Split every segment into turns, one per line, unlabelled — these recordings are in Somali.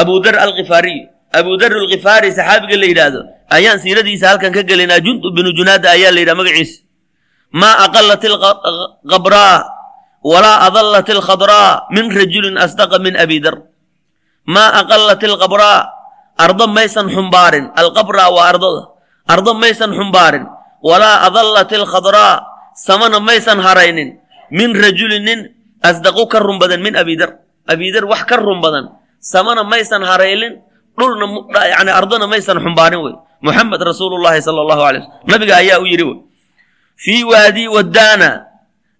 abu dar alkifaariy abu dar alkifaari saxaabiga la yidhaahdo ayaan siiradiisa halkan ka gelaynaa jundub binu junaada ayaa la yidhaha magaciisa maa aqalat alqabraa walaa adallat alkhadraa min rajulin asdaqa min abi dar maa aqalat alqabraa ardo maysan xumbaarin. Alqabraa waa ardada ardo maysan xumbaarin. Walaa adallat alkhadraa samana maysan haraynin min rajulin nin asdaqu ka run badan min abi dar abi dar wax ka run badan samana maysan haraylin dhulna yani ardona maysan xumbaarin wey. Muxamed rasuulu llahi sala allahu alay waslm nabiga ayaa u yidhi wey fii waadi waddaana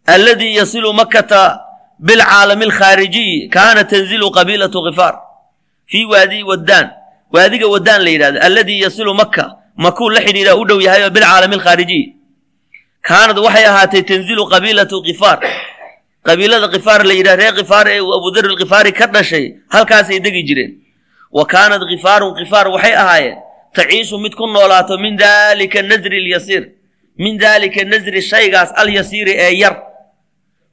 alladii yasilu makkata bilcaalami alkhaarijiyi kaana tanzilu qabiilatu khifaar fii waadi waddaan. Waadiga waddaan la yidhahdo alladii yasilu makka. Makuu la xidhiidha u dhow yahay oo bilcaalami alkhaarijiyi kaanad waxay ahaatay tanzilu qabiilatu khifaar qabiilada khifaar la yidhah reer khifaar ee uu abudar alkhifaari ka dhashay halkaasay degi jireen. Wa kaanat khifaarun khifaar waxay ahaayeen taciishu mid ku noolaato min daalika nasri alyasiir min daalika nasri shaygaas alyasiiri ee yar.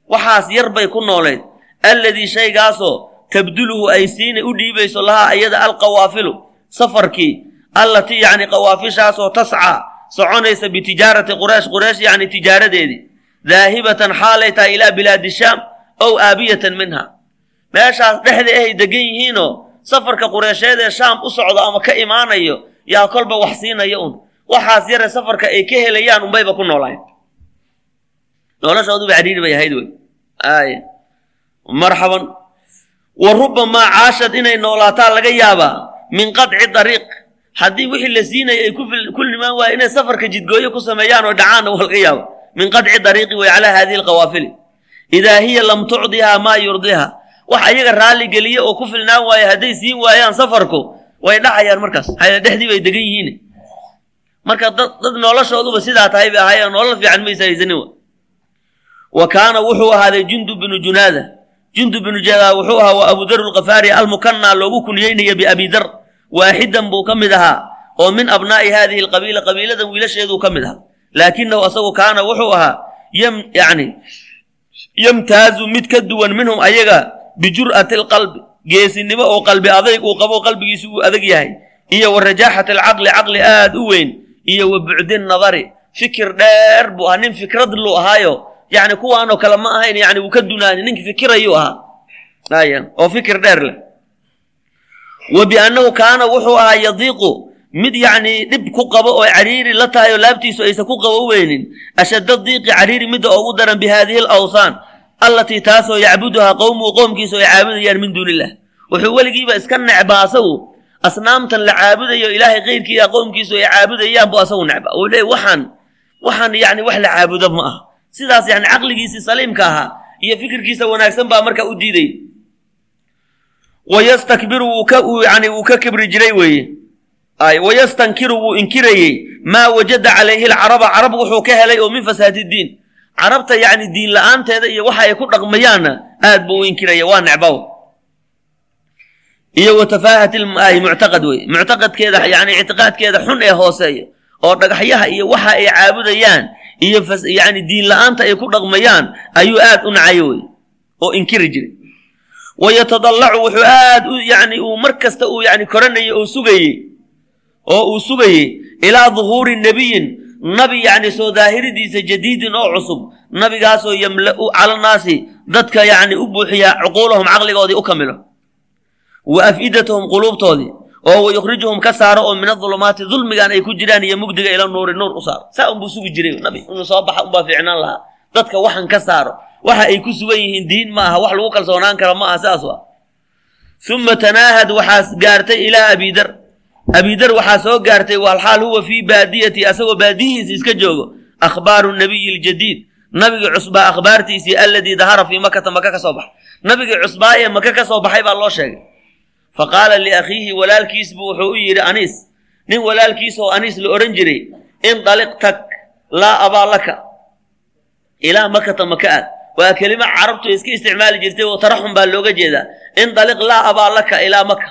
Waxaas yar bay ku noolayd alladii shaygaasoo tabduluhu ay siina u dhiibayso lahaa iyada alqawaafilu safarkii allatii yacni qawaafishaasoo tascaa soconaysa bitijaarati quraysh quraysh yacni tijaaradeedii daahibatan xaalay tahay ilaa bilaadi shaam ow aabiyatan minha. Meeshaas dhexda ahay degan yihiinoo safarka qureysheed ee shaam u socdo ama ka imaanayo yaa kolba wax siinaya un waxaas yare safarka ay ka helayaan unbayba ku noolayn. Noloshooduba cariiri bay ahayd wey. Ay marxaban. Wa rubamaa caashad inay noolaataa laga yaabaa min qadci dariiq. Haddii wixii la siinaya ay ku limaan waaya inay safarka jidgooyo ku sameeyaan oo dhacaanna waa laga yaaba min qadci dariiqi way calaa hadihi alqawaafili. Idaa hiya lam tucdihaa maa yurdiha. Wax ayaga raalli geliye oo ku filnaan waayo hadday siin waayaan safarku way dhacayaan markaas. Dhexdii bay degan yihiin. Marka dad noloshooduba sidaa tahay bay ahaayeen nolol fiican maysa haysanin wa. Kaana wuxuu ahaaday jundub binu junaada. Jundub binu junaada wuxuu ahaa wa abudar alkafaari almukanaa loogu kunyeynaya biabi dar. Waaxidan buu ka mid ahaa oo min abnaa'i hadihi alqabiila qabiiladan wiilasheeduu ka mid ahaa laakinahu asagu kaana wuxuu ahaa yani yamtaazu mid ka duwan minhum ayaga bijur'ati alqalbi geesinimo oo qalbi adayg uu qabo qalbigiisu uu adag yahay iyo wa rajaaxati alcaqli caqli aad u weyn iyo wa bucdi nadari fikir dheer buu ahaa nin fikrad luu ahaayo yani kuwaanoo kale ma ahayn yani wuu ka dunaani ninka fikirayuu ahaa oo fikir dheer leh. Wa biannahu kaana wuxuu ahaa yadiiqu mid yacni dhib ku qabo oo cariiri la tahay oo laabtiisu aysan ku qabo weynin ashadda diiqi cariiri midda ugu daran bi haadihi allatii taasoo yacbuduhaa qowmuhu qowmkiisu ay caabudayaan min duuni illah wuxuu weligiiba iska necbaa asagu asnaamtan la caabudayo ilaahay keyrkiiya qowmkiisu ay caabudayaan buu asagu necba. Uu leey waxaan waxaan yani wax la caabudo ma aha. Sidaas yani caqligiisii saliimka ahaa iyo fikirkiisa wanaagsan baa marka u diiday. Wayastakbiru wuu ka yani wuu ka kibri jiray weeye wayastankiru wuu inkirayey. Maa wajada calayhi alcaraba carab wuxuu ka helay oo min fasaadi diin carabta yacni diin la'aanteeda iyo waxa ay ku dhaqmayaanna aad buu u inkiraya waa necbaw. Iyo wa tafaahati ay muctaqad wey. Muctaqadkeeda yani ictiqaadkeeda xun ee hooseeya. Oo dhagaxyaha iyo waxa ay caabudayaan iyo yani diin la'aanta ay ku dhaqmayaan ayuu aad u nacayo wey. Oo inkiri jiray. Wa yatadallacu wuxuu aad u yani uu mar kasta uu yani koranayay oo sugayey oo uu sugayey ilaa duhuuri nebiyin nabi yacni soo daahiridiisa jadiidin oo cusub. Nabigaasoo yamla'u cala naasi. Dadka yacni u buuxiya cuquulahum caqligoodii u kamilo. Wa afidatahum quluubtoodii. Oo wa yukhrijuhum ka saaro oo min adulumaati dulmigan ay ku jiraan iyo mugdiga ila nuuri nuur u saaro. Saa unbuu sugi jiray nabi. Inuu soo baxa unbaa fiicnaan lahaa. Dadka waxan ka saaro. Waxa ay ku sugan yihiin diin ma aha wax lagu kalsoonaan karo ma aha sidaas waa. Uma tanaahad waxaas gaartay ilaa abidar abidar waxaa soo gaartay walxaal huwa fii baadiyati asagoo baadiyihiisa iska joogo. Akhbaaru nabiyi ljadiid nabigii cusbaa akhbaartiisii alladii dahara fii makata maka ka soo baxay. Nabigii cusbaa ee maka ka soo baxay baa loo sheegay. Fa qaala liakhiihi walaalkiisbu wuxuu u yidhi aniis nin walaalkiisoo aniis la odhan jiray indaliq tag laa abaa laka ilaa makata maka aad. Waa kelimo carabtu iska isticmaali jirtay oo taraxum baa looga jeedaa. Indaliq laa abaa laka ilaa maka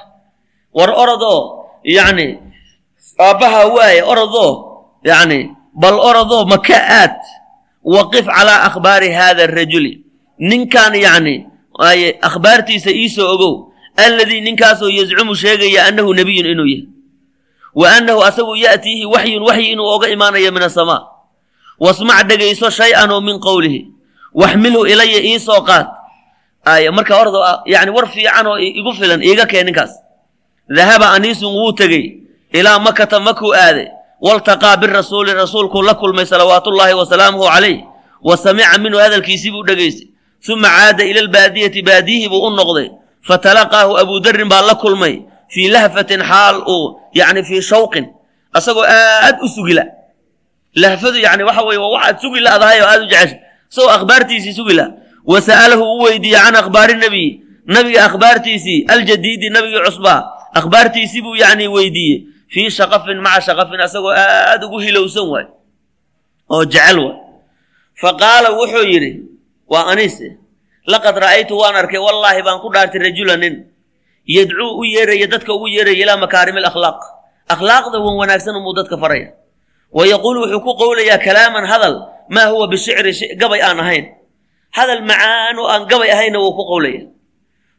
war orodoo yacni aabbaha waaye orodoo yacni bal orodoo maka aad? Waqif calaa akhbaari haada arajuli ninkan yacni waaye akhbaartiisa iisoo ogow alladii ninkaasoo yazcumu sheegaya annahu nebiyun inuu yahay. Wa annahu asagu ya'tiihi waxyun waxyi inuu oga imaanayo min asamaa wasmac dhegayso shay-an oo min qowlihi waxmilhu ilaya iisoo qaad. Aaya marka ordo yani war fiican oo igu filan iiga keen ninkaas dahaba aniisun wuu tegey ilaa makata makuu aaday waltaqaa birasuuli rasuulkuu la kulmay salawaatullaahi wa salaamuhu calayh wa samica minhu hadalkiisii buu dhegaystay suma caada ila albaadiyati baadiyihii buu u noqday fatalaqaahu abuudarin baa la kulmay fii lahfatin xaal uu yani fii shawqin asagoo aad u sugila lahfadu yani waxa weye waa waxaad sugi ladahay oo aad u jecesha isagoo akhbaartiisii sugi la wa sa'alahu u weydiiyey can akhbaari nabiy nabiga akhbaartiisii aljadiidi nabigii cusbaa akhbaartiisii buu yani weydiiyey fii shaqafin maca shaqafin asagoo aad ugu hilowsan waay oo jecel waay fa qaala wuxuu yidhi waa aniise laqad ra'aytu waan arkay wallaahi baan ku dhaartay rajula nin yadcuu u yeeraya dadka ugu yeeraya ilaa makaarimi alakhlaaq akhlaaqda wan wanaagsan umuu dadka faraya wa yaquulu wuxuu ku qowlayaa kalaaman hadal maa huwa bishicri gabay aan ahayn hadal macaan oo aan gabay ahayna wuu ku qowlaya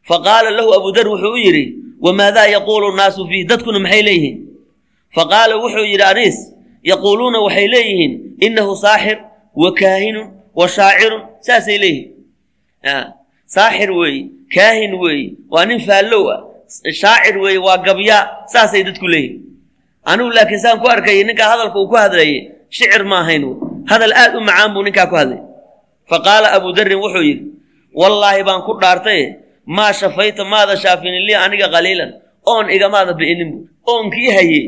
fa lahu abudar wuxuu u yidhi wamaadaa yaquulu nnaasu fiih dadkuna maxay leeyihiin fa qaala wuxuu yidhi aniis yaquuluuna waxay leeyihiin innahu saaxir wa kaahinun wa shaacirun saasay leeyihiin saaxir weeye kaahin weeye waa nin faallow ah shaacir weeye waa gabyaa saasay dadku leeyihiin anigu laakiin saan ku arkayay ninkaa hadalka uu ku hadlayay shicir ma ahayn hadal aad u macaan buu ninkaa ku hadlayay fa qaala abudarin wuxuu yidhi wallaahi baan ku dhaartaye maa shafayta maada shaafinin lii aniga qaliilan. Oon igamaada bi'inin bu oonkii haye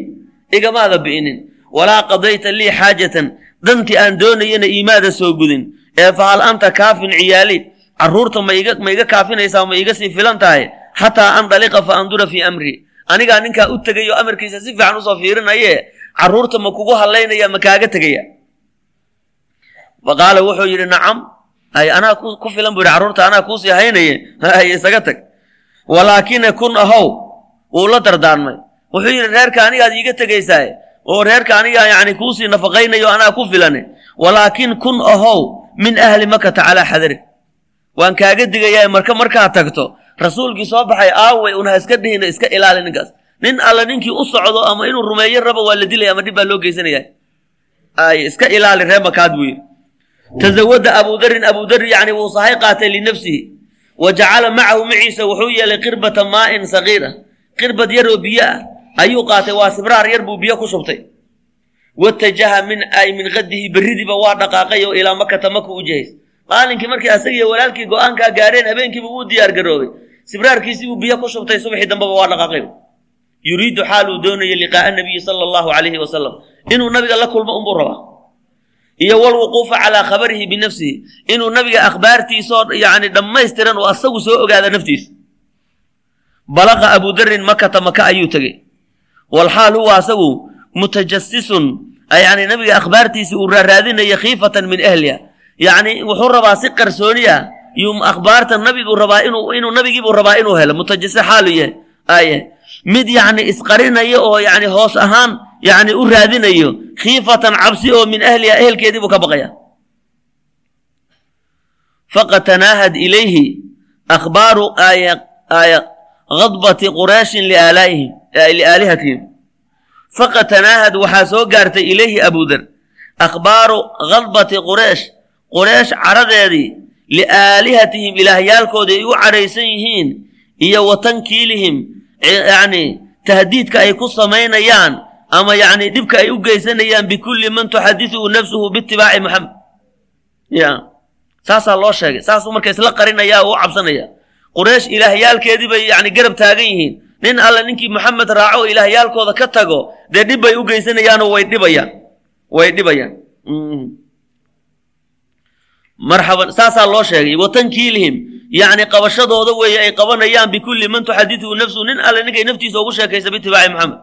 igamaada bi'inin. Walaa qadayta lii xaajatan. Dantii aan doonayana iimaada soo gudin. Ee fa hal anta kaafin ciyaali? Carruurta ma iga kaafinaysaa ma iga sii filan tahay xataa andaliqa fa andura fii amri. Anigaa ninkaa u tegay oo amarkiisa si fiican u soo fiirinaye carruurta ma kugu hadlaynaya ma kaaga tegaya. Fa qaala wuxuu yidhi nacam hay anaa ku filan buu yidhi carruurta anaa kuusii haynaye. Hay isaga tag. Walaakina kun ahow wuu la dardaarmay. Wuxuu yidhi reerka anigaad iiga tegaysaaye. Oo reerka anigaa yani kuusii nafaqaynayo anaa ku filane. Walaakin kun ahow min ahli makata calaa xadari. Waan kaaga digayaa marka markaad tagto rasuulkii soo baxay aaway una ha iska dhihina iska ilaali ninkaas nin alla ninkii u socdo ama inuu rumeeyo raba waa la dilaya ama dhib baa loo geysanaya ay iska ilaali ree makaad buu yidhi tazawada abudarin abudar yani wuu sahay qaatay linafsihi. Wa jacala macahu maciisa wuxuu yeelay qirbata maa'in sagiira. Qirbad yar oo biyo ah ayuu qaatay. Waa sibraar yar buu biyo ku shubtay. Watajaha min ay min qadihi berridiiba waa dhaqaaqay oo ilaa makata maka u jahays maalinkii markii asagiiyo walaalkii go'aankaa gaareen habeenkiiba wuu diyaar garoobay. Sibraarkiisii buu biyo ku shubtay subaxii dambeba waa dhaqaaqay. Yuriidu xaal uu doonaya liqaa'a nabiyi sala allahu calayhi wasalam inuu nabiga la kulmo unbuu rabaa iyo walwuquufa calaa khabarihi binafsihi inuu nabiga akhbaartiisaoo yani dhammaystiran oo asagu soo ogaada naftiisa. Balaqa abudarin makata maka ayuu tegey. Walxaal huwa asagu mutajasisun yani nabiga akhbaartiisii uu raaraadinaya khiifatan min ahliha. Yacni wuxuu rabaa si qarsooni ah yuu akhbaarta nabiguu rabaa inuu nabigiibuu rabaa inuu helo. Mutajasi xaalu yahay aye mid yacni isqarinaya oo yani hoos ahaan yani u raadinayo khiifatan cabsi oo min ahliha ehelkeedii buu ka baqaya faqad tanaahad ilayhi akhbaaru khadbati liaalaihim liaalihatihim faqad tanaahad waxaa soo gaartay ilayhi abudar akhbaaru khadbati quraysh quraysh caradeedii liaalihatihim ilaahyaalkooda ay u cadhaysan yihiin iyo watankiilihim yani tahdiidka ay ku samaynayaan ama yani dhibka ay u geysanayaan bikulli man tuxadithuhu nafsuhu biitibaaci maxamed ya. Saasaa loo sheegay. Saasuu marka isla qarinaya oo cabsanaya. Quraysh ilaahyaalkeedii bay yani garab taagan yihiin. Nin alle ninkii maxamed raaco oo ilaahyaalkooda ka tago dee dhib bay u geysanayaanoo way dhibayaan. Way dhibayaan. Marxaban saasaa loo sheegay. Watankiilihim yacni qabashadooda weeye ay qabanayaan bikulli man tuxadithuhu nafsuhu nin alle ninkay naftiisa ugu sheekaysa biitibaaci maxamed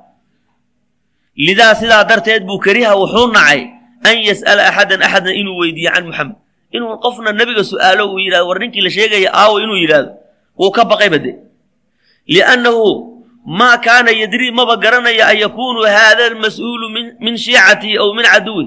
lidaa sidaa darteed buu kariha wuxuu nacay an yas'ala axadan axadna inuu weydiiyo can muxamed inuu qofna nebiga su'aalo uu yidhahdo war ninkii la sheegaya aawo inuu yidhaahdo wuu ka baqay bade liannahu maa kaana yadrii maba garanaya an yakuunu haada almas'uulu min shiicatihi aw min caduwi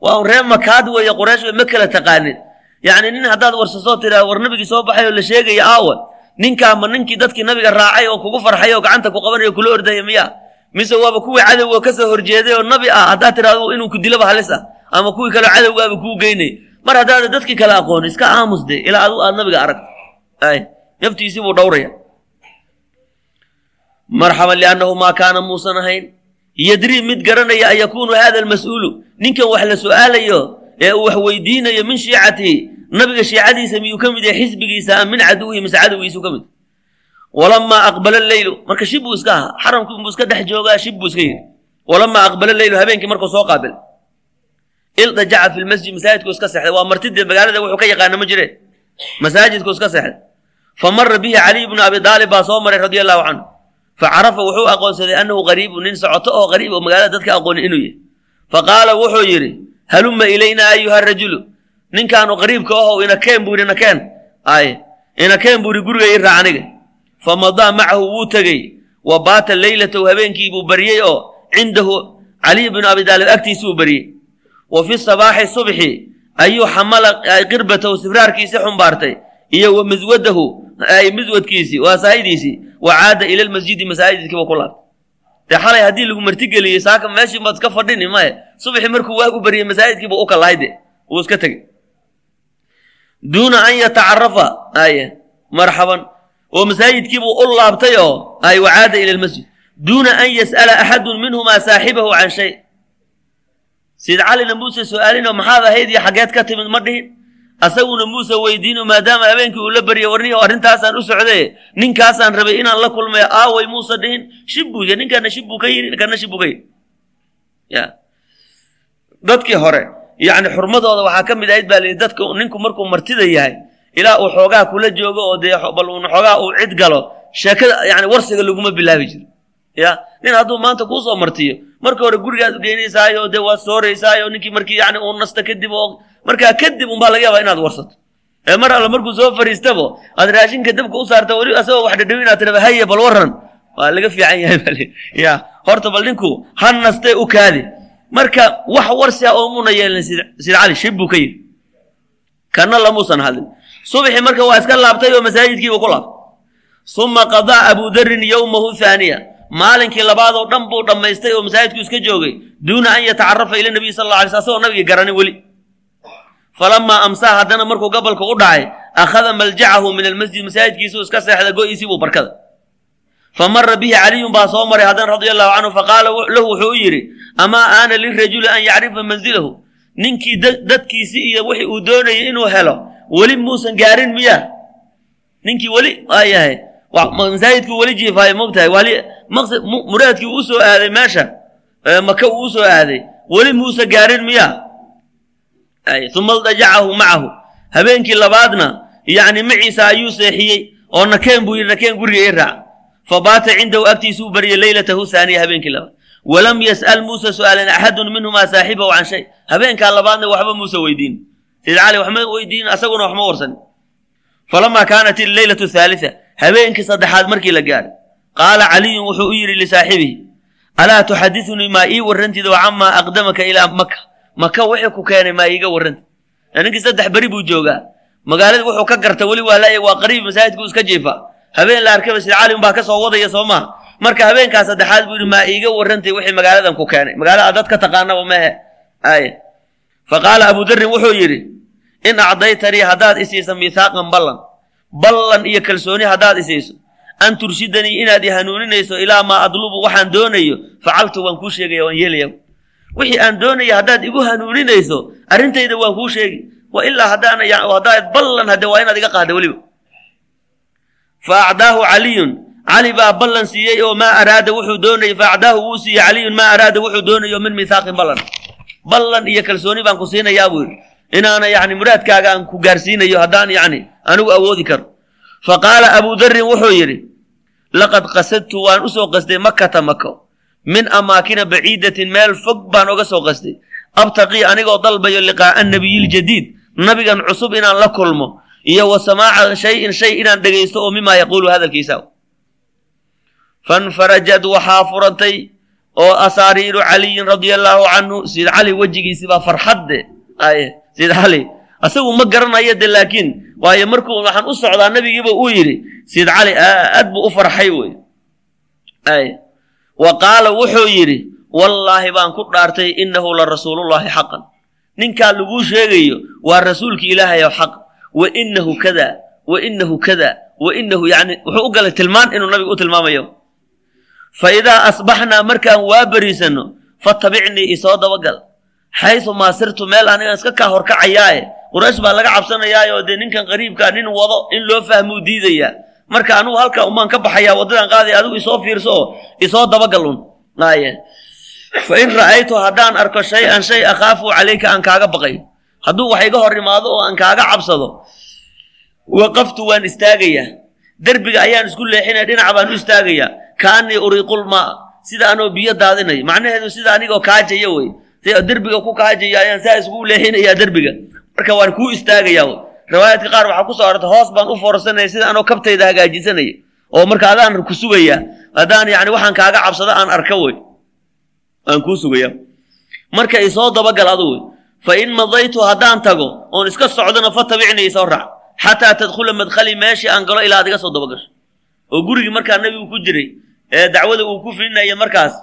waa reer makaad weeye qoraysh ma kala taqaanin yacni nin haddaad warsasoo tiraa war nabigii soo baxay oo la sheegaya aawa ninkaa ma ninkii dadkii nabiga raacay oo kugu farxay oo gacanta ku qabanaya kula ordaya miya mise waaba kuwii cadowga ka soo horjeeday oo nabi ah haddaad tidhahdo inuu ku dilaba halis ah ama kuwii kaleo cadowgaaba kuu geynay. Mar haddaada dadkii kale aqoon iska aamus de ilaa adu aad nabiga arag ay naftiisii buu dhowraya marxaban liannahu maa kaana muusan ahayn. Yadrii mid garanaya an yakuunu almas'uulu ninkan wax la su'aalayo ee uu wax weydiinayo min shiicatihi nabiga shiicadiisa miyuu ka mid yahay xisbigiisa am min caduwihi mise cadowgiisuu ka mid walamaa aqbala leylu marka shib buu iska ahaa xaramkii buu iska dhex joogaa shib buu iska yidhi walamaa aqbala leylu habeenkii markuu soo qaabil ildajaca fi lmasjid masaajidku iska seexday waa martidee magaalada wuxuu ka yaqaana ma jire masaajidku iska seexday fa mara bihi caliy bnu abi daalib baa soo maray radia allahu canhu facarafa wuxuu aqoonsaday annahu qariibu nin socoto oo qariib oo magaalada dadka aqoonin inuu yahay faqaala wuxuu yidhi halumma ilayna ayuha rajulu ninkaanu qariibka ahow inakeen buu yidhi nakeen ay inakeen buu yidhi guriga ii raac aniga famadaa macahu wuu tegey wa baata leylatahu habeenkii buu baryey oo cindahu caliy bnu abi daalib agtiisuu baryey wa fi sabaaxi subxi ayuu xamala qirbatahu sibraarkiisi xumbaartay iyo wa miswadahu ay miswadkiisii waa wa caada ila lmasjidi masaajidkiiba ku laabtay dee xalay haddii lagu martigeliyey saaka meeshii baad iska fadhini maye subaxii markuu waagu baryey masaajidkiiba u kalahay de wuu iska tegey duuna an yatacarafa aye marxaban oo masaajidkiibuu u laabtay oo ay wa caada ila lmasjid duuna an yas'ala axadun minhumaa saaxibahu can shay. Sayid calina muuse su'aalinoo maxaad ahayd iyo xaggeed ka timid ma dhihin. Asaguna muuse weydiino maadaama habeenkii uu la baryay warniyo arrintaasaan u socday ninkaasaan rabay inaan la kulmay aaway muuse dhihin. Shib buu yidhi ninkaana shib buu ka yidhi kana shib buu ka ya. Dadkii hore yacni xurmadooda waxaa ka mid ahayd baa layidhi dadka ninku markuu martida yahay ilaa uu xoogaa kula joogo oo dee bal uun xoogaa uu cid galo sheekada yani warsiga laguma bilaabi jiro ya nin hadduu maanta kuusoo martiyo marka hore gurigaad geynaysaayo dee waad sooraysaayo ninkii markii yani uu nasta kadib oo markaa kadib unbaa laga yaabaa inaad warsato. Ee mar alle markuu soo fariistabo aad raashinka dabka u saarta weli asagoo wax dhadhawi inaad tidhaba haye bal warran. Waa laga fiican yahay bal. Ya horta bal ninku ha nastee u kaadi. Marka wax warsia oo muna yeelin sid cali shib buu ka yidhi. Kana lamuusan hadlin subxi marka waa iska laabtay oo masaajidkiiba ku laabtay suma qadaa abu darin yowmahu haaniya maalinkii labaadoo dhan buu dhammaystay oo masaajidku iska joogay duuna an yatacarafa ila nabiy sal alla alay sl asagoo nabiga garanin weli. Falamaa amsaa haddana markuu gobolka u dhacay akhada maljacahu min almasjid masaajidkiisuu iska seexda go-iisii buu barkada. Fa mara bihi caliyun baa soo maray haddana radia allahu canhu faqaala lahu wuxuu u yidhi amaa aana lirajuli an yacrifa manzilahu? Ninkii dadkiisii iyo wixii uu doonayay inuu helo weli muusan gaarin miya? Ninkii weli waa yahay masaajidkuu weli jiifaayo mogtahay wali muraadkii uu u soo aaday meesha. Maka uu u soo aaday. Weli muuse gaarin miya? Uma dajacahu macahu. Habeenkii labaadna yacni maciisa ayuu seexiyey oo nakeen buu yidhi nakeen guriga ii raac. Fabaata cindahu agtiisuu baryay leylatahu haaniya habeenkii labaad. Walam yas'al muuse su'aalan axadun minhumaa saaxibahu can shay. Habeenkaa labaadna waxba muuse weydiin sayid cali waxma weydiin asaguna waxma warsan. Falamaa kaanat alleylatu haalita habeenkii saddexaad markii la gaadhay qaala caliyun wuxuu u yidhi lisaaxibihi alaa tuxadithnii maa ii warrantida wa camaa aqdamaka ilaa maka maka wixii ku keenay maa iiga warranta ninkii saddex beri buu joogaa. Magaalada wuxuu ka garta weli waa laaya waa qariib masaajidku iska jiifa. Habeen la arkaba sid cali unbaa ka soo wadaya soo maha marka habeenkaa saddexaad buu yidhi maa iiga warrantay wixii magaaladan ku keenay. Magaalada dad ka taqaanaba mehe ay fa qaala abu darin wuxuu yidhi in acdaytanii haddaad isiisa miithaaqan ballan ballan iyo kalsooni haddaad isiiso an turshidanii inaad i hanuuninayso ilaa maa adlubu waxaan doonayo facaltu waan kuu sheegaya waan yeelaya wixii aan doonaya haddaad igu hanuuninayso arrintayda waan kuu sheegi wa ilaa haddaan haddaad ballan hadde waa inaad iga qaada weliba. Fa acdaahu caliyun. Cali baa ballan siiyey oo maa araada wuxuu doonayay. Fa acdaahu wuu siiyey. Caliyun maa araada wuxuu doonayo min miithaaqin ballan ballan iyo kalsooni baan ku siinayaa buu yidhi. Inaana yani muraadkaaga aan ku gaarsiinayo haddaan yani anigu awoodi karo. Fa qaala abu darin wuxuu yidhi laqad qasadtu waan u soo qastay makata mako min amaakina baciidatin meel fog baan oga soo qastay abtaqii anigoo dalbayo liqaa'a nabiyiljadiid nabigan cusub inaan la kulmo iyo wa samaaca shayin shay inaan dhegaysto oo mimaa yaquulu hadalkiisa. Fanfarajad waxaa furantay oo asaariiru caliyin radia allaahu canhu sid cali wejigiisibaa farxadde. Aye sid cali asagu ma garanayo de laakiin waayo markuu waxaan u socdaa nabigiiba uu yidhi sayid cali aad buu u farxay wey. Ay wa qaala wuxuu yidhi wallaahi baan ku dhaartay innahu la rasuulullaahi xaqan. Ninkaa laguu sheegayo waa rasuulki ilaahay oo xaq. Wa inahu kada wa inahu kada wa inahu yani wuxuu u galay tilmaan inuu nabigu u tilmaamayo fa idaa asbaxnaa markaan waa beriisanno fatabicnii isoo dabagal xaysu maa sirtu meel anigan iska kaa horkacayaae quraysh baa laga cabsanayaayo dee ninkan qariibkaa nin wado in loo fahmuu diidayaa marka anugu halka umaan ka baxayaa waddadan qaaday adigu isoo fiirso oo isoo dabagal un aye fa in ra'aytu haddaan arko shay-an shay akhaafu calayka aan kaaga baqay hadduu wax iga hor imaado oo aan kaaga cabsado waqaftu waan istaagayaa derbiga ayaan isku leexinaya dhinac baan u istaagayaa kaanii uriiqul maa sida anoo biyo daadinayo macnaheedu sida anigoo kaajaya wey derbiga ku kaajaya ayaan saa iskugu leexinayaa derbiga. Marka waan kuu istaagayaa riwaayaadka qaar waxaa ku soo arortay hoos baan u foorsanaya sida anoo kabtayda hagaajisanaya oo marka adaan ku sugayaa haddaan yani waxaan kaaga cabsado aan arka wey aan kuu sugaya marka isoo dabagal adu wey fa in madaytu haddaan tago oon iska socdona fatabicnii isoo raac xataa tadkhula madkhali meeshii aan galo ilaa ad iga soo dabagasho. Oo gurigii markaa nebigu ku jiray ee dacwada uu ku filinaya markaas.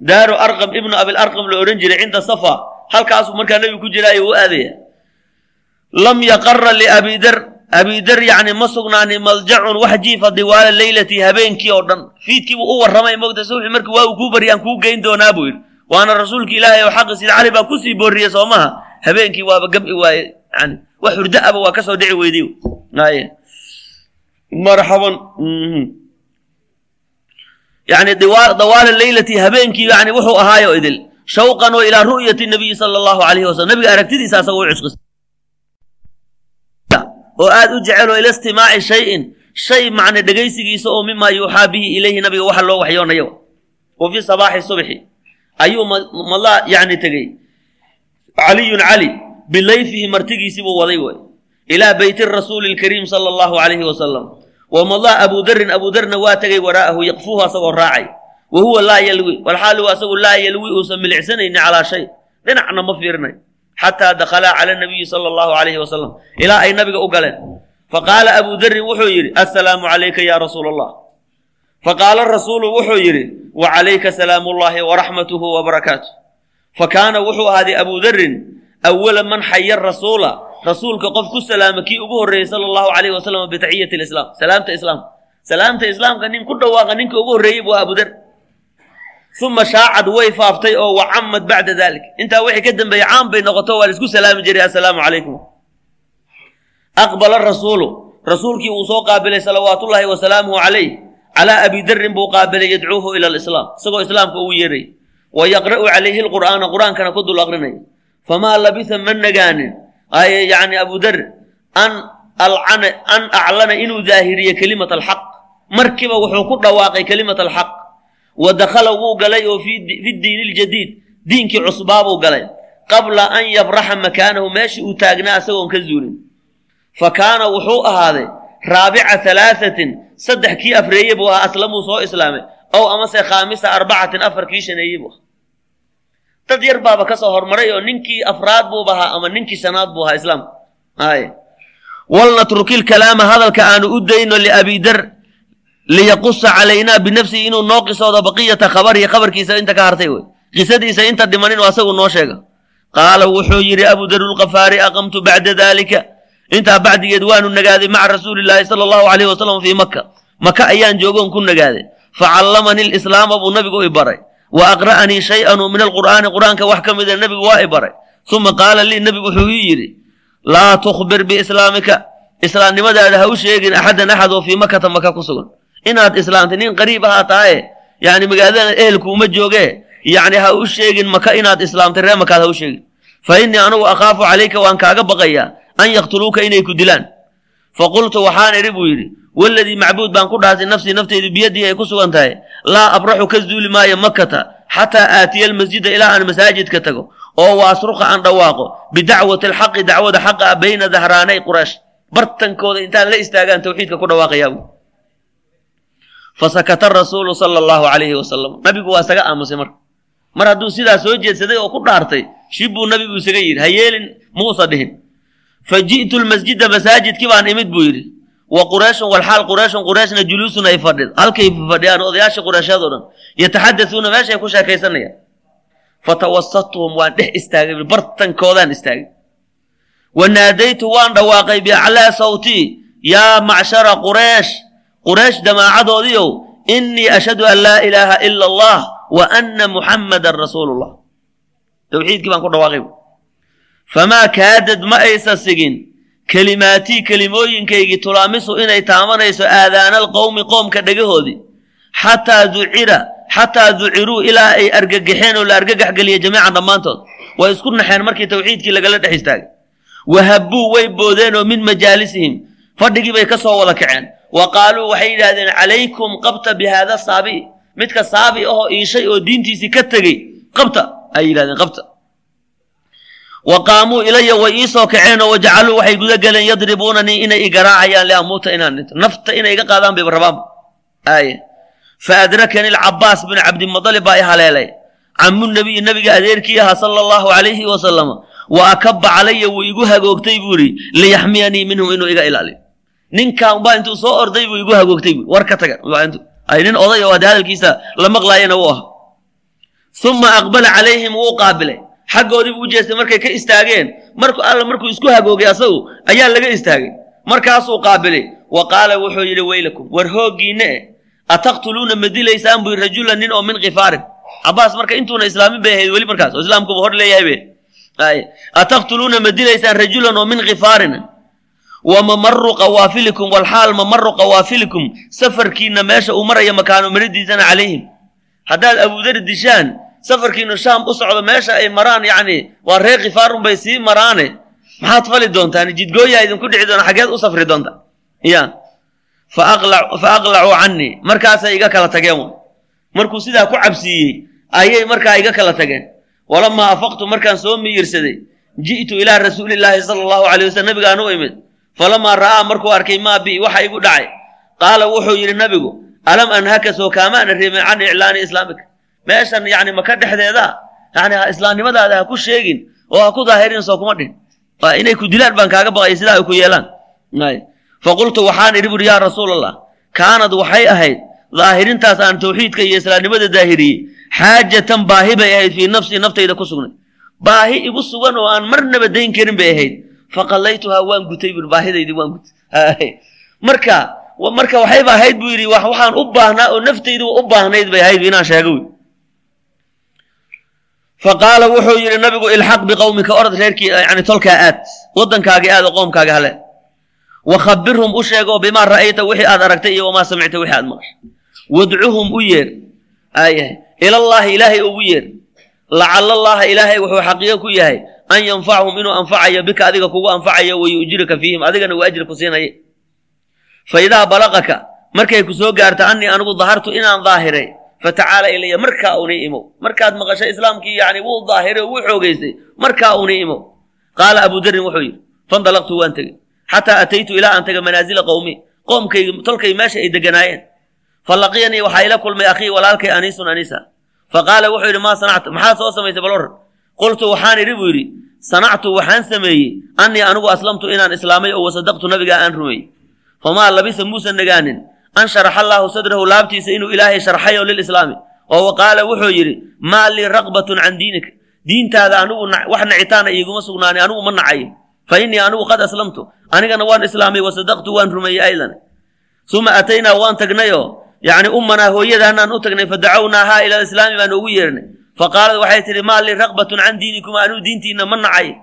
Daaru arqam ibnu abilarqam la odhan jiray cinda safa halkaasuu markaa nebigu ku jiraayo u aadaya. Lam yaqara liabidar abidar yacni ma sugnaani maljacun wax jiifa diwaala leylatii habeenkii oo dhan. Fiidkiibuu u warramay mogta subxi markii waa uu kuu bari aan kuu geyn doonaa buu yidhi. Waana rasuulki ilaahay oo xaqi sida cali baa ku sii boorriyey soo maha habeenkii waaba gabi waaye yani wax hurdo aba waa ka soo dhici weydiy aye marxaban yani dawaala leylati habeenkii yani wuxuu ahaayo idil. Shawqan oo ilaa ru'yati nabiyi sala allahu alayhi wasalam nabiga aragtidiisa asagoo u cusqis oo aad u jecel oo ila istimaaci shayin. Shay macne dhegaysigiisa oo mimaa yuuxaa bihi ilayhi nabiga waxa loo waxyoonayo. Wa fi sabaaxi subxi ayuu mala yani tegey. Caliyun cali bilayfihi martigiisii buu waday wey ilaa beyti rasuuli lkariim sala allahu alayhi wasalam wa madaa abu darin abu waa tegay waraa'ahu yaqfuhu asagoo raacay. Wa huwa laa yalwi walxaalu asagu laa yalwi uusan milicsanayni calaa shay. Dhinacna ma fiirinay xataa dakhalaa cala nabiyi sala allahu alayhi wasalam ilaa ay nabiga u galeen. Faqaala abu darin wuxuu yidhi assalaamu calayka ya rasuul allah faqaala rasuulu wuxuu yidhi wa calayka salaamu llahi waraxmatuhu wabarakaatuh fakaana wuxuu ahaaday abu darin awala man xaya rasuula rasuulka qof ku salaama kii ugu horreeyey sala allahu calayhi wasalam bitaxiyati lislaam salaamta islaamka salaamta islaamka nin ku dhawaaqa ninka ugu horreeyey buu abudar uma shaacad way faaftay oo wacamad bacda dalik intaa wixii ka dambeeyey caan bay noqoto waa la isku salaami jiray assalaamu calaykum aqbala rasuulu. Rasuulkii uu soo qaabilay salawaatullaahi wasalaamuhu calayh calaa abi darin buu qaabilay yadcuuhu ila alislaam. Isagoo islaamka ugu yeeray. Wa yaqra'u calayhi lqur'aana qur'aankana ku dul aqrinaya. Famaa labisa ma nagaanin yani abu dar an an aclana inuu daahiriye kelimat alxaq markiiba wuxuu ku dhawaaqay kelimat alxaq wa dakhala wuu galay oo fi diini ljadiid diinkii cusbaabuu galay. Qabla an yabraxa makaanahu meeshii uu taagnaa isagoon ka zuulin. Fa kaana wuxuu ahaaday raabica halaahatin saddex kii afreeye buu ahaa aslamuu soo islaamay. Ow amase khaamisa arbacatin afar kii shaneeye buu ahaa dad yar baaba ka soo hormaray oo ninkii afraad buuba ahaa ama ninkii shanaad buu ahaa islaamka ay walnatruki lkalaama hadalka aanu u dayno liabi dar liyaqusa calaynaa binafsihi inuu noo qisoodo baqiyata khabarihi khabarkiisa inta ka hartay wey. Qisadiisa inta dhimanin oo asagu noo sheega. Qaala wuxuu yidhi abu dar lkafaari aqamtu bacda dalika intaa bacdigeed waanu nagaaday maca rasuuli llaahi sala allahu alayh wasalam fii maka maka ayaan joogoon ku nagaaday. Facallamani lislaama buu nabigu i baray wa aqra'anii shay-an min alqur'aani qur'aanka wax ka mida nebigu waa i baray uma qaala lii nebigu wuxuu ii yidhi laa tukhbir biislaamika islaamnimadaada ha u sheegin axadan axad oo fii makata maka ku sugan inaad islaamtay nin qariib ahaa tahaye yani magaalada ehelkuuma joogee yani ha u sheegin maka inaad islaamtay ree makaad ha u sheegin fa innii anugu akhaafu calayka waan kaaga baqayaa an yaqtuluuka inay ku dilaan faqultu waxaan idhi buu yidhi waladii macbuud baan ku dhaartay nafsii nafteydu biyadii ay ku sugan tahay laa abraxu ka zuuli maayo makata xataa aatiya almasjida ilaa aan masaajidka tago oo wa asruqa aan dhawaaqo bidacwati alxaqi dacwada xaqa ah bayna dahraanay quraysh bartankooda intaan la istaagaan tawxiidka ku dhawaaqayaa fasakata rasuulu sala allahu calayhi wasalam nabigu waa isaga aamusay marka mar hadduu sidaa soo jeedsaday oo ku dhaartay shib buu nabigu isaga yidhi ha yeelin muusa dhihin fa ji'tu lmasjida masaajidkii baan imid buu yidhi wa qurayshun walxaal qurayshun qurayshna juluusun ay fadhid halkay fadhiyaan odayaasha qurayshyad oo dhan yataxadasuuna meeshay ku sheekaysanayaan fatawasatuhum waan dhex istaagay bartankoodaan istaagay. Wa naadaytu waan dhawaaqay biaclaa sawtii yaa macshara quraysh. Quraysh jamaacadoodiiow innii ashhadu an laa ilaaha ila allah wa anna muxammadan rasuulu llah towxiidkii baan ku dhawaaqay. Famaa kaadad ma aysa sigin kelimaatii kelimooyinkaygii tulaamisu inay taamanayso aadaana alqowmi qoomka dhegahoodii. Xataa ducira xataa duciruu ilaa ay argagaxeen oo la argagax geliya jamiican dhammaantood. Way isku naxeen markii towxiidkii lagala dhex istaagay. Wahabbuu way boodeen oo min majaalisihim fadhigii bay ka soo wada kaceen. Wa qaaluu waxay yidhaahdeen calaykum qabta bi haada saabi midka saabi ahoo iishay oo diintiisii ka tegey qabta ay yidhahdeen qabta wa qaamuu ilaya way ii soo kaceen oo wajacaluu waxay guda geleen yadribuunanii inay i garaacayaan liamuuta inaan dhinto nafta inay iga qaadaan bayba rabaanba aaye fa adrakani alcabaas binu cabdimadalib baa i haleelay camu nabiyi nabiga adeerkii ahaa sala allahu calayhi wasalama wa akaba calaya wuu igu hagoogtay buu yidhi liyaxmiyanii minhum inuu iga ilaaliyo ninkan baa intuu soo orday buu igu hagoogtay buu war ka taga nin oday oo hadde hadalkiisa la maqlaayana wuu aha uma aqbala calayhim wuu qaabilay xaggoodii buu u jeestay markay ka istaageen. Marku alla markuu isku hagoogay asagu ayaa laga istaagay. Markaasuu qaabilay. Wa qaala wuxuu yidhi weylakum war hooggiinne e ataqtuluuna ma dilaysaan? Buu rajulan nin oo min khifaarin. Cabaas marka intuuna islaamin bay ahayd weli markaas oo islaamkuba hor leeyahay be ataqtuluuna ma dilaysaan rajulan oo min khifaarin? Wa mamaru qawaafilikum walxaal mamaru qawaafilikum safarkiina meesha uu maraya makaano maridiisana calayhim. Haddaad abudari dishaan safarkiinu shaam u socdo meesha ay maraan yacni waa reer khifaarun bay sii maraane. Maxaad fali doontaan? Jidgooyaa idinku dhici doona xaggeed u safri doonta. Ya fa aqlacuu canii markaasay iga kala tageen w markuu sidaa ku cabsiiyey ayay markaa iga kala tageen. Walamaa afaqtu markaan soo miyirsaday ji'tu ilaa rasuulillaahi sala allahu calay wasalm nabigaan u imid. Falamaa ra'aa markuu arkay maa bi waxa igu dhacay. Qaala wuxuu yidhi nabigu alam anhaka soo kaamaana reebin can iclaani islaamika meeshan yani maka dhexdeeda? Yani islaamnimadaada ha ku sheegin oo ha ku daahirin soo kuma dhin inay ku dilaan baan kaaga baqaya sidaa ay ku yeelaan. Faqultu waxaan idhi buuri yaa rasuul allah kaanad waxay ahayd daahirintaas aan tawxiidka iyo islaamnimada daahiriyey xaajatan baahi bay ahayd fii nafsii naftayda ku sugnay. Baahi igu sugan oo aan marnaba dayn karin bay ahayd. Faqallaytuhaa waan gutay buuri baahidaydii waan gutay. Marka marka waxayba ahayd buu yidhi waxaan u baahnaa oo naftayduba u baahnayd bay ahayd inaan sheego wy fa qaala wuxuu yidhi nabigu ilxaq biqowmika orad reerkii yani tolkaa aad waddankaagii aad oo qoomkaaga hale. Wa khabirhum u sheego bimaa ra'ayta wixii aad aragtay iyo wamaa samicta wixii aad maqashay. Wadcuhum u yeer aayahay ilallaahi ilaahay ugu yeer. Lacala allaha ilaahay wuxuu xaqiiqo ku yahay an yanfachum inuu anfacayo bika adiga kugu anfacayo wa yu'jiraka fiihim adigana uu ajri ku siinaye fa idaa balaqaka markay ku soo gaarto annii anigu dahartu inaan daahiray fatacaala ilaya markaa unii imow markaad maqasho islaamkii yani wuu daahiray oo wuu xoogaystay markaa unii imow qaala abu darin wuxuu yidhi fandalaqtu waan tegey xataa ataytu ilaa aan taga manaasila qowmi qoomkaygi tolkay meesha ay deganaayeen falaqiyanii waxaa ila kulmay akhii walaalkay aniisun aniisa fa qaala wuxuu yidhi maa sanacta maxaad soo samaysay bal waran qultu waxaan idhi buu yidhi sanactu waxaan sameeyey annii anigu aslamtu inaan islaamay oo wasadaqtu nabigaa aan rumeeyey famaa labisa muusan nagaanin an sharaxa allaahu sadrahu laabtiisa inuu ilaahay sharxayo lilislaami. Oo wa wuxuu yidhi maa lii raqbatun can diinika diintaada anigu wax nacitaana iiguma sugnaanay anigu ma nacayo fa innii anigu qad aslamtu. Anigana waan islaamay wasadaqtu waan rumeeyey aydan uma ataynaa waan tagnayoo yacni ummanaa hooyadaanaan u tagnay fadacawnaahaa ila alislaami baan ugu yeernay. Faqaalad waxay tidhi maa lii raqbatun can diinikum anuu diintiinna ma nacay.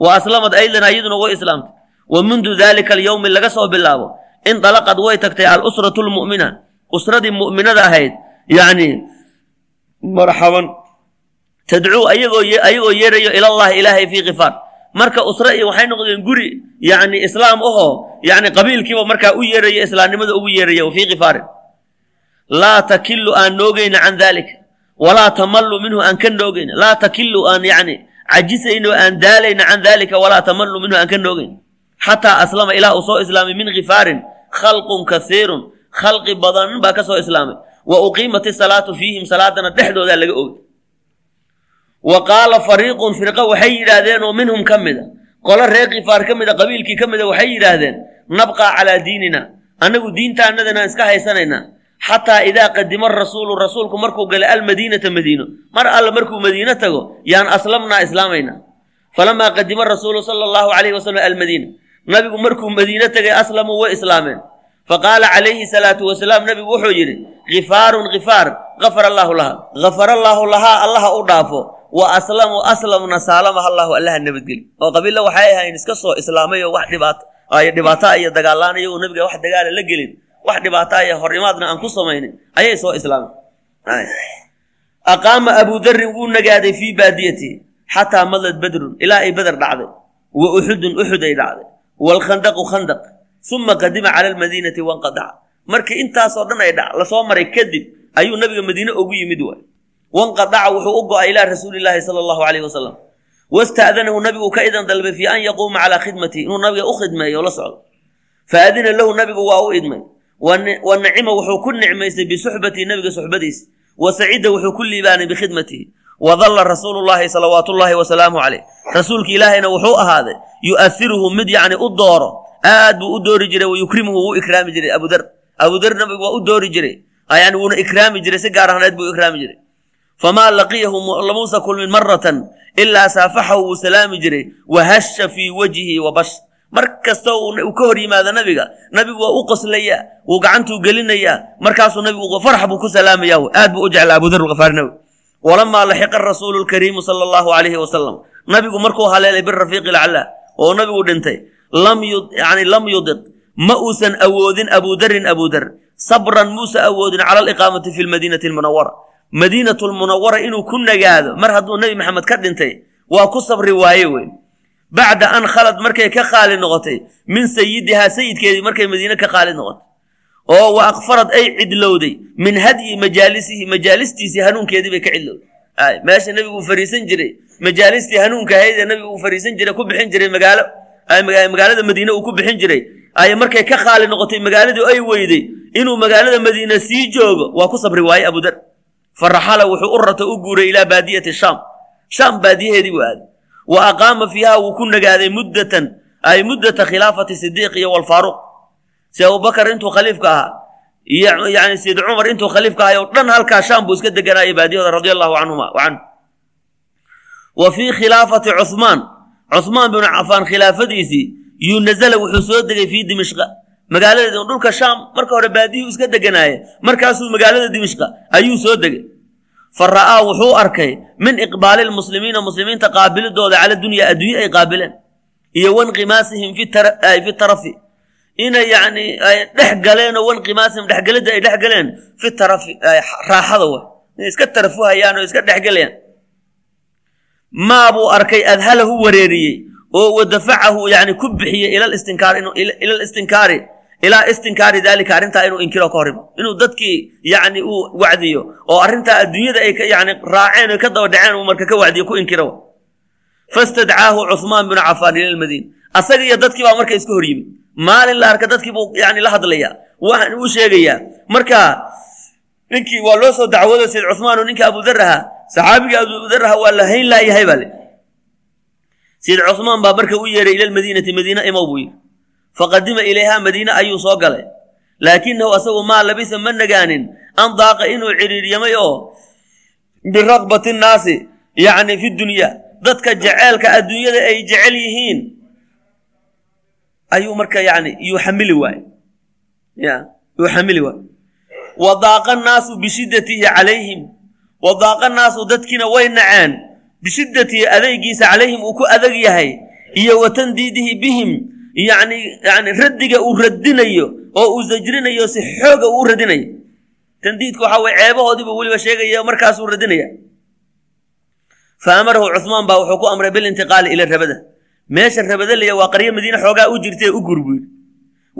Wa aslamad aydan iyaduna way islaamtay. Wa mundu daalika alyowmi laga soo bilaabo indalaqad way tagtay alusratu lmu'mina usradii mu'minada ahayd yacni marxaban tadcuu ayagoo yeerayo ilallahi ilaahay fii khifaar marka usre iyo waxay noqdeen guri yacni islaam ahoo yacni qabiilkiiba markaa u yeeraya islaamnimada ugu yeeraya fii khifaarin laa takilu aan noogayna can daalika walaa tamallu minhu aan ka noogayna laa takilu aan yacni cajisayno aan daalayna can daalika walaa tamallu minhu aan ka noogayna xataa aslama ilaa uu soo islaamay min khifaarin khalqun kasiirun khalqi badan baa ka soo islaamay wa uqiimat isalaatu fiihim salaadana dhexdoodaa laga ogay wa qaala fariiqun firqa waxay yidhaahdeen oo minhum ka mid a qolo reer kifaar ka mida qabiilkii ka mida waxay yidhaahdeen nabqaa calaa diinina annagu diintaanadana iska haysanaynaa xataa idaa qadima rasuulu rasuulku markuu galay almadiinata madiino mar alla markuu madiino tago yaan aslamnaa islaamayna falamaa qadima rasuulu sala allahu calayhi wasalam almadiina nabigu markuu madiino tegay aslamuu way islaameen. Faqaala calayhi salaatu wasalaam nabigu wuxuu yidhi kifaarun kifaar gafara allaahu laha gafara allaahu lahaa allaha u dhaafo. Wa aslamu aslamna saalamaha allahu allaha nabadgeli oo qabiilla waxay ahayn iska soo islaamay oo wax dhibaato ay dhibaato iyo dagaalaanayo uu nabiga wax dagaala la gelin. Wax dhibaato iyo horimaadna aan ku samaynin ayay soo islaamay aqaama abu darin wuu nagaaday fii baadiyatihi xataa madlad badrun ilaa ay beder dhacday. Wa uxudun uxud ay dhacday waalkhandaqu khandaq uma qadima cala almadiinati wanqadaca markii intaasoo dhan ay dhac la soo maray kadib ayuu nabiga madiine ugu yimid waay wanqadaca wuxuu u go'ay ilaa rasuulilaahi sala allahu calayhi wasalam wasta'danahu nabigu ka idan dalbay fii an yaquuma calaa khidmatihi inuu nabiga u khidmeeyo la socdo faadina lahu nabigu waa u idmay wa nacima wuxuu ku nicmaystay bisuxbatihi nabiga suxbadiisa wa sacida wuxuu ku liibaanay bikhidmatihi wadalla rasuulu llaahi salawaatu llaahi wasalaamu caleyh rasuulka ilaahayna wuxuu ahaaday yu'ahiruhu mid yacni u dooro aad buu u doori jiray wa yukrimuhu wuu ikraami jiray abudar abudar nabigu waa u doori jiray. Yani wuuna ikraami jiray si gaar ahneed buu ikraami jiray. Famaa laqiyahu lamuusa kulmin maratan ilaa saafaxahu wuu salaami jiray wa hasha fii wajhihi wa bash. Mar kasta uu ka hor yimaado nabiga nabigu waa u qoslayaa wuu gacantuu gelinayaa markaasuu nabigu farx buu ku salaamaya aad buu u jeclaa abudar nabiga walamaa laxiqa rasuulu lkariimu sala allahu calayhi wasalam nabigu markuu haleelay birafiiqi laclaa oo nabigu dhintay yani lam yudiq ma uusan awoodin abudarin abudar sabran muusa awoodin cala aliqaamati fi lmadiinati almunawara madiinatu lmunawara inuu ku nagaado mar hadduu nebi maxamed ka dhintay. waa ku sabri waaye wey bacda an khalad markay ka qaali noqotay min sayidihaa sayidkeedii markay madiine ka qaali noqotay oo wa akfarad ay cidlowday min hadyi majaalisihi majaalistiisii hanuunkeedii bay ka cidlowday. Meesha nebigu uu fariisan jiray majaalistii hanuunka ahaydee nabigu uu fariisan jiray ku bixin jiray magaalo. Magaalada madiine uu ku bixin jiray. Ay markay ka qaali noqotay magaaladii ay weyday inuu magaalada madiine sii joogo waa ku sabri waaye abudar faraxala wuxuu u rata u guuray ilaa baadiyati shaam. Shaam baadiyaheedii buu aaday wa aqaama fiiha wuu ku nagaaday muddatan ay muddata khilaafati sidiiq iyo walfaaruq si abubakar intuu khaliifka ahaa iyo yani sayid cumar intuu khaliifka ahay oo dhan halkaa shaam buu iska deganaayay baadiyahooda radia allahu canhuma canhu. Wa fii khilaafati cuhmaan cuhmaan binu cafaan khilaafadiisii yunazala wuxuu soo degay fii dimishqa. Magaalada dhulka shaam marka hore baadiyuu iska deganaaya markaasuu magaalada dimishqa ayuu soo degay. Fa ra'aa wuxuu arkay min iqbaali lmuslimiina muslimiinta qaabilidooda cala dunya adduunye ay qaabileen iyo wanqimaasihim fi tarafi inay yani ay dhex galeenoo wanqimaasihim dhexgelidda ay dhex galeen fi tarafi raaxada wa. Inay iska tarafuhayaan oo iska dhexgelayaan maabuu arkay adhalahu wareeriyey oo wadafacahu yani ku bixiyey ila istinkaari ilaa istinkaari daalika arrintaa inuu inkiro ka horimo. Inuu dadkii yani uu wacdiyo oo arrintaa adduunyada ay yani raaceen o ka daba dhaceen uu marka ka wacdiyo ku inkiro fastadcaahu cuhmaan binu cafaan ila lmadiina asaga iyo dadkii baa marka iska hor yimid maalin la arka dadkii buu yani la hadlayaa waxaan uu sheegayaa. Marka ninkii waa loo soo dacwoodo sayd cuhmaan oo ninka abudar ahaa saxaabigii waa la hayn laayahay baa le sayd baa marka u yeeray ila lmadiinati madiina imow buu yidhi faqadima ilayhaa madiine ayuu soo galay. Laakinahu asagu maa labisa ma nagaanin an daaqa inuu ciriiryamay oo biraqbati nnaasi yacni fi dunya. Dadka jeceelka adduunyada ay jecel yihiin ayuu marka yani yuu xamili waaye ya yuu xamili waaye wa daaqa naasu bishiddatihi calayhim. Wa daaqa naasu dadkiina way naceen bishiddatihi adaygiisa calayhim uu ku adag yahay. Iyo wa tandiidihi bihim. Yani yani raddiga uu radinayo oo uu sajrinayo si xooga uu radinayo tandiidka waxaa weye ceebahoodiibu weliba sheegaya markaasuu radinaya fa amarahu cuhmaan baa wuxuu ku amray bilintiqaali ila rabada meesha rabada laya waa qaryo madiine xoogaa u jirtae u gur buu yidhi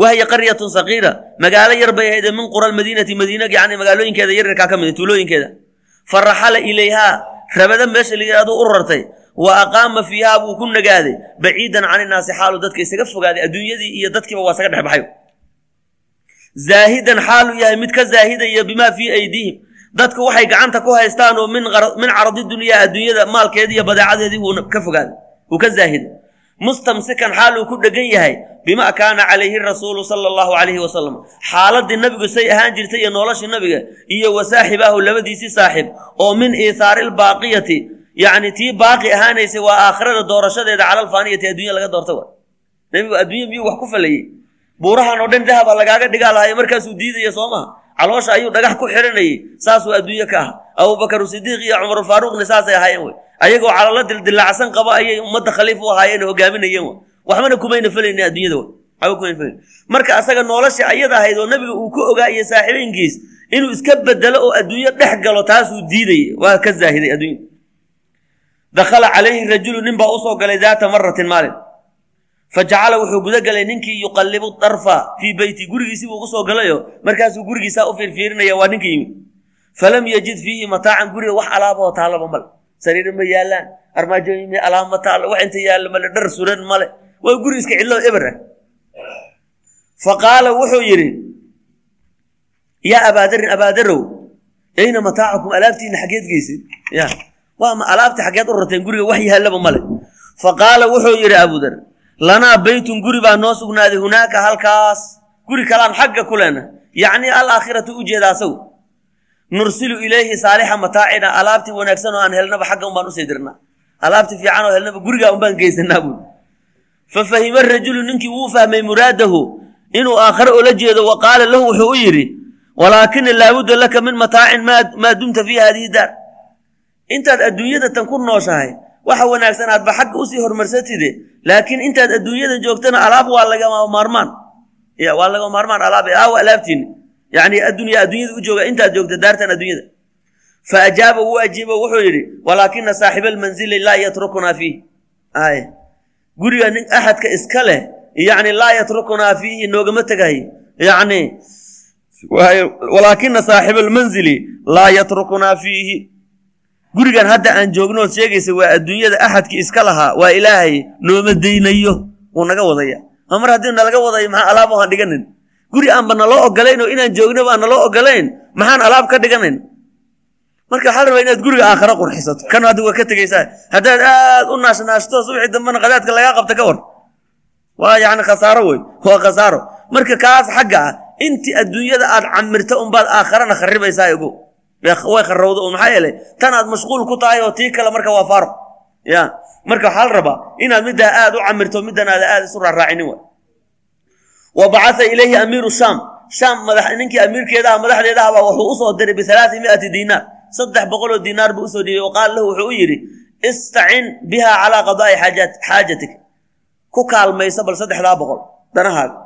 wahya qaryatun sakiira magaalo yar bay ahayd min qura almadiinati madiina yani magaalooyinkeeda yaryarkaa ka mid tuulooyinkeeda. Fa raxala ilayhaa rabada meesha la yidhahdo u rartay wa aqaama fiihaa buu ku nagaaday. Baciidan can innaasi xaalu dadka isaga fogaaday adduunyadii iyo dadkiiba waa isaga dhex baxay zaahidan xaaluu yahay mid ka zaahidaya bimaa fii aydiihim. Dadku waxay gacanta ku haystaan oo min caradi dunyaa adduunyada maalkeedii iyo badeecadeedii wuu ka fogaaday wuu ka zaahiday mustamsikan xaal uu ku dhegan yahay bima kaana calayhi rasuulu sala allahu calayhi wasalam xaaladii nabigu say ahaan jirtay iyo noloshii nabiga iyo wa saaxibaahu labadiisii saaxib oo min iithaari lbaaqiyati yacni tii baaqi ahaanaysay waa aakhirada doorashadeeda cala alfaaniyati adduunya laga doorta wa. Nebigu adduunya miyuu wax ku falayey buurahan oo dhan dahaba lagaaga dhigaa lahayo markaasuu diidaya soo maha caloosha ayuu dhagax ku xiranayay saasuu adduunye ka ah abubakar sidiiq iyo cumarulfaaruuqna saasay ahaayeen wey. Ayagoo calalo dildilaacsan qaba ayay ummadda khaliif u ahaayeen hogaaminayeen w waxbana kumayna felayna adduunyada marka asaga nolosha ayada ahayd oo nabiga uu ku ogaa iyo saaxiibeynkiis inuu iska bedelo oo adduunyo dhex galo taasuu diidayay waa ka zaahiday adduunya dakhala calayhi rajulu nin baa u soo galay daata maratin maalin fa jacala wuxuu guda galay ninkii yuqallibu darfa fii beyti gurigiisii buu u soo galayo markaasuu gurigiisaa u fiirfiirinaya waa ninka yimid falam yajid fiihi mataacan guriga wax alaabahoo taallaba male sariiro ma yaalaan armaajooyin ma alaab ma taallo wax inta yaallo male dhar suran male waa guri iska cidlo eber ah fa qaala wuxuu yidhi yaa abaadarin abaadarow ayna mataacakum alaabtiina xaggeed geysid ya waa ma alaabtii xaggeed u rateen guriga wax yaallaba male fa qaala wuxuu yidhi abudar lanaa beytun guri baa noo sugnaaday hunaaka halkaas. Guri kalaan xagga ku leena yacni alaakhiratu u jeeda asagu nursilu ilayhi saalixa mataacina alaabtii wanaagsan oo aan helnaba xagga un baan u sii dirnaa. Alaabtii fiican oo helnaba gurigaa un baan geysanaa buui fa fahima rajulu ninkii wuu fahmay muraadahu. Inuu aakhare ula jeedo wa qaala lahu wuxuu u yidhi walaakina laabudda laka min mataacin maa dumta fii hadihi daar. Intaad adduunyada tan ku nooshahay waxa wanaagsan aadba xagga u sii horumarsatide laakiin intaad adduunyada joogtana alaab waa lagama maarmaan. Waa lagama maarmaan alaab aawa alaabtiini yani addunya adduunyada u jooga intaad joogta daartan adduunyada. Fa ajaaba wuu ajiibo wuxuu yidhi walaakina saaxiba almanzili laa yatrukunaa fiih. Ay guriga nin axadka iska leh yani laa yatrukunaa fiihi noogama tegahay. Yani walaakina saaxiba almanzili laa yatrukunaa fiihi gurigan hadda aan joogno ood sheegaysa waa adduunyada axadkii iska lahaa waa ilaahay nooma daynayo wuu naga wadaya. Ma mar haddii nalaga wadayo maxaa alaab aan dhiganin? Guri aanba naloo ogolayn oo inaan joognaba aan naloo ogolayn maxaan alaab ka dhiganayn marka waxaa la rabaa inaad guriga aakhara qurxisato. Kan hadda waa ka tegaysaa haddaad aad u naashnaashto subaxii dambena qadaadka lagaa qabta ka war. Waa yacni khasaaro wey waa khasaaro. Marka kaas xagga ah intii adduunyada aad camirta unbaad aakharana kharibaysaa igu way kharowda maxaa yeelay tan aad mashquul ku tahay oo tii kale marka waa faaro ya marka waxaa la rabaa inaad middaa aad u camirto middan aad aad isu raaraacinin wa wa bacatha ilayhi amiiru shaam. Shaam madax ninkii amiirkeeda ah madaxdeeda ahbaa wuxuu u soo diray bialaai miati diinaar saddex boqoloo diinaar buu u soo dhiibay waqaala lahu wuxuu u yidhi istacin biha calaa qadaa'i xaajatik. Ku kaalmayso bal saddexdaa boqol danahaaga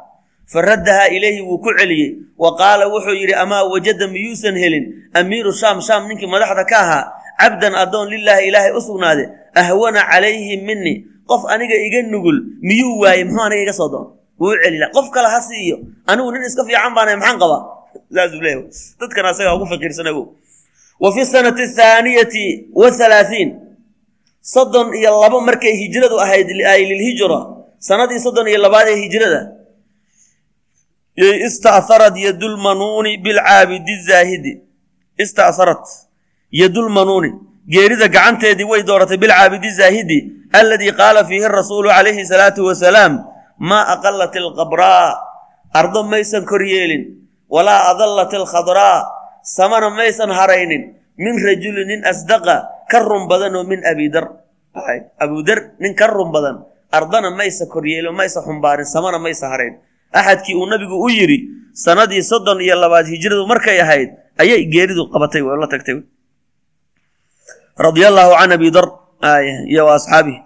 fa raddahaa ilayhi wuu ku celiyey. Wa qaala wuxuu yidhi amaa wajada miyuusan helin? Amiiru shaam shaam ninkii madaxda ka ahaa cabdan addoon lilaahi ilaahay u sugnaade ahwana calayhi mini qof aniga iga nugul miyuu waayey? Muxuu aniga iga soo doon? Wuu u celila qof kale ha siiyo. Anigu nin iska fiican baana maxaan qabaa? Saasuu leeyahay. Dadkan asagaa ugu faqiirsanago wa fi sanati athaaniyati wathalaathiin soddon iyo labo markay hijradu ahayd ay lilhijra. Sanadii soddon iyo labaad ee hijrada istaaharat yadulmanuuni bilcaabidi zaahidi. Istaaharat yadulmanuuni geerida gacanteedii way dooratay bilcaabidi zaahidi aladii qaala fiihi rasuulu calayhi salaatu wasalaam maa aqalat alqabraa ardo maysan kor yeelin walaa adallat alkhadraa samana maysan haraynin min rajuli nin asdaqa ka run badan oo min abidar abudar nin ka run badan ardana maysa koryeelo maysa xumbaarin samana maysa harayn axadkii uu nabigu u yidhi sanadii soddon iyo labaad hijradu markay ahayd ayay geeridu qabatay la tagtay. Radia allaahu can abi dar iyo asxaabihi